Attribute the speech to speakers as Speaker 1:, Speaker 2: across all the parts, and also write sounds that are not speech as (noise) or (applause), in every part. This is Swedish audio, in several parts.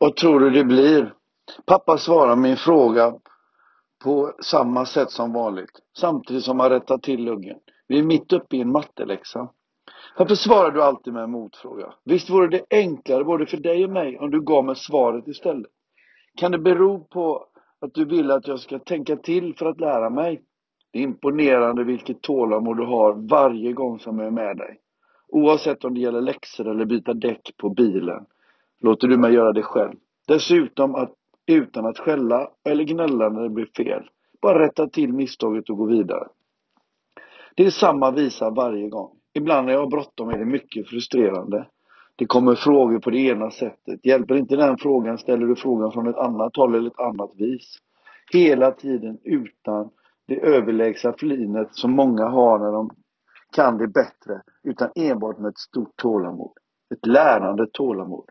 Speaker 1: Vad tror du det blir? Pappa svarar min fråga på samma sätt som vanligt. Samtidigt som han rättar till luggen. Vi är mitt uppe i en matteläxa. Varför svarar du alltid med en motfråga? Visst vore det enklare både för dig och mig om du gav mig svaret istället? Kan det bero på att du vill att jag ska tänka till för att lära mig? Det är imponerande vilket tålamod du har varje gång som jag är med dig. Oavsett om det gäller läxor eller byta däck på bilen låter du mig göra det själv. Dessutom att, utan att skälla eller gnälla när det blir fel. Bara rätta till misstaget och gå vidare. Det är samma visa varje gång. Ibland när jag har bråttom är det mycket frustrerande. Det kommer frågor på det ena sättet. Hjälper inte den frågan ställer du frågan från ett annat håll eller ett annat vis. Hela tiden utan det överlägsna flinet som många har när de kan det bättre. Utan enbart med ett stort tålamod. Ett lärande tålamod.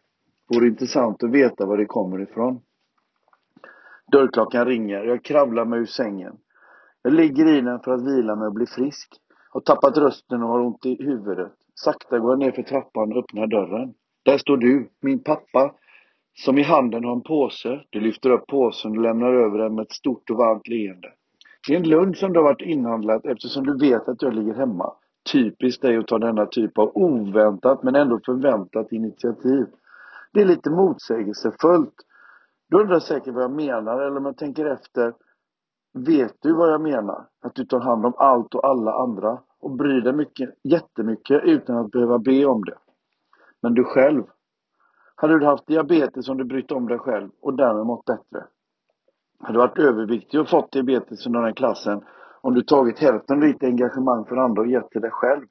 Speaker 1: Vore intressant att veta var det kommer ifrån. Dörrklockan ringer. Jag kravlar mig ur sängen. Jag ligger i den för att vila mig och bli frisk. Har tappat rösten och har ont i huvudet. Sakta går jag ner för trappan och öppnar dörren. Där står du, min pappa, som i handen har en påse. Du lyfter upp påsen och lämnar över den med ett stort och varmt leende. Det är en lunch som du har varit inhandlat eftersom du vet att jag ligger hemma. Typiskt dig att ta denna typ av oväntat men ändå förväntat initiativ. Det är lite motsägelsefullt. Du undrar säkert vad jag menar eller om jag tänker efter. Vet du vad jag menar? Att du tar hand om allt och alla andra och bryr dig mycket, jättemycket utan att behöva be om det. Men du själv? Hade du haft diabetes om du brytt om dig själv och därmed mått bättre? Hade du varit överviktig och fått diabetes under den klassen om du tagit hälften av ditt engagemang för andra och gett till dig själv?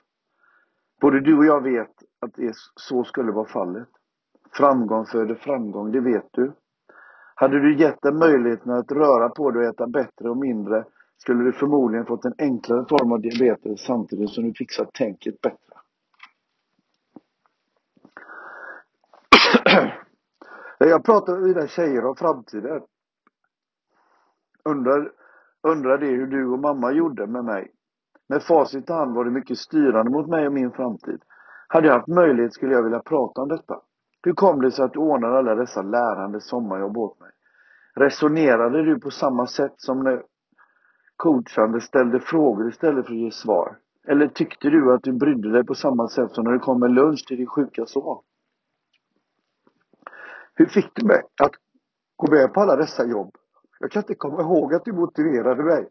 Speaker 1: Både du och jag vet att det så skulle vara fallet. Framgång föder framgång, det vet du. Hade du gett dig möjligheten att röra på dig och äta bättre och mindre skulle du förmodligen fått en enklare form av diabetes samtidigt som du fixat tänket bättre. (clears throat) Jag pratar med mina tjejer om framtiden. Undrar, undrar det hur du och mamma gjorde med mig. Med facit i hand var det mycket styrande mot mig och min framtid. Hade jag haft möjlighet skulle jag vilja prata om detta. Hur kom det sig att du ordnade alla dessa lärande sommarjobb åt mig? Resonerade du på samma sätt som när coachande ställde frågor istället för att ge svar? Eller tyckte du att du brydde dig på samma sätt som när du kom med lunch till din sjuka son? Hur fick du mig att gå med på alla dessa jobb? Jag kan inte komma ihåg att du motiverade mig.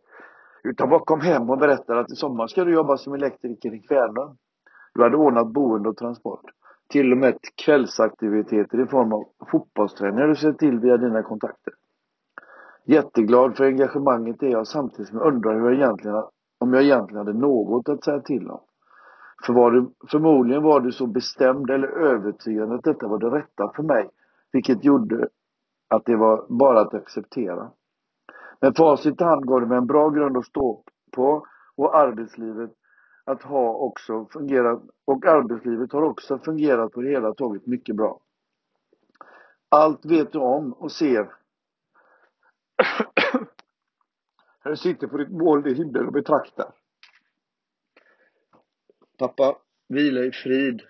Speaker 1: Utan bara kom hem och berättade att i sommar ska du jobba som elektriker i Kvänum. Du hade ordnat boende och transport. Till och med kvällsaktiviteter i form av fotbollsträningar du sett till via dina kontakter. Jätteglad för engagemanget är jag samtidigt som jag undrar hur jag egentligen, om jag egentligen hade något att säga till om. För var du, förmodligen var du så bestämd eller övertygad att detta var det rätta för mig. Vilket gjorde att det var bara att acceptera. Men facit i hand gav det mig en bra grund att stå på och arbetslivet att ha också fungerat och arbetslivet har också fungerat på det hela taget mycket bra. Allt vet du om och ser. (clears throat) Här sitter på ditt moln i himlen och betraktar. Pappa, vila i frid.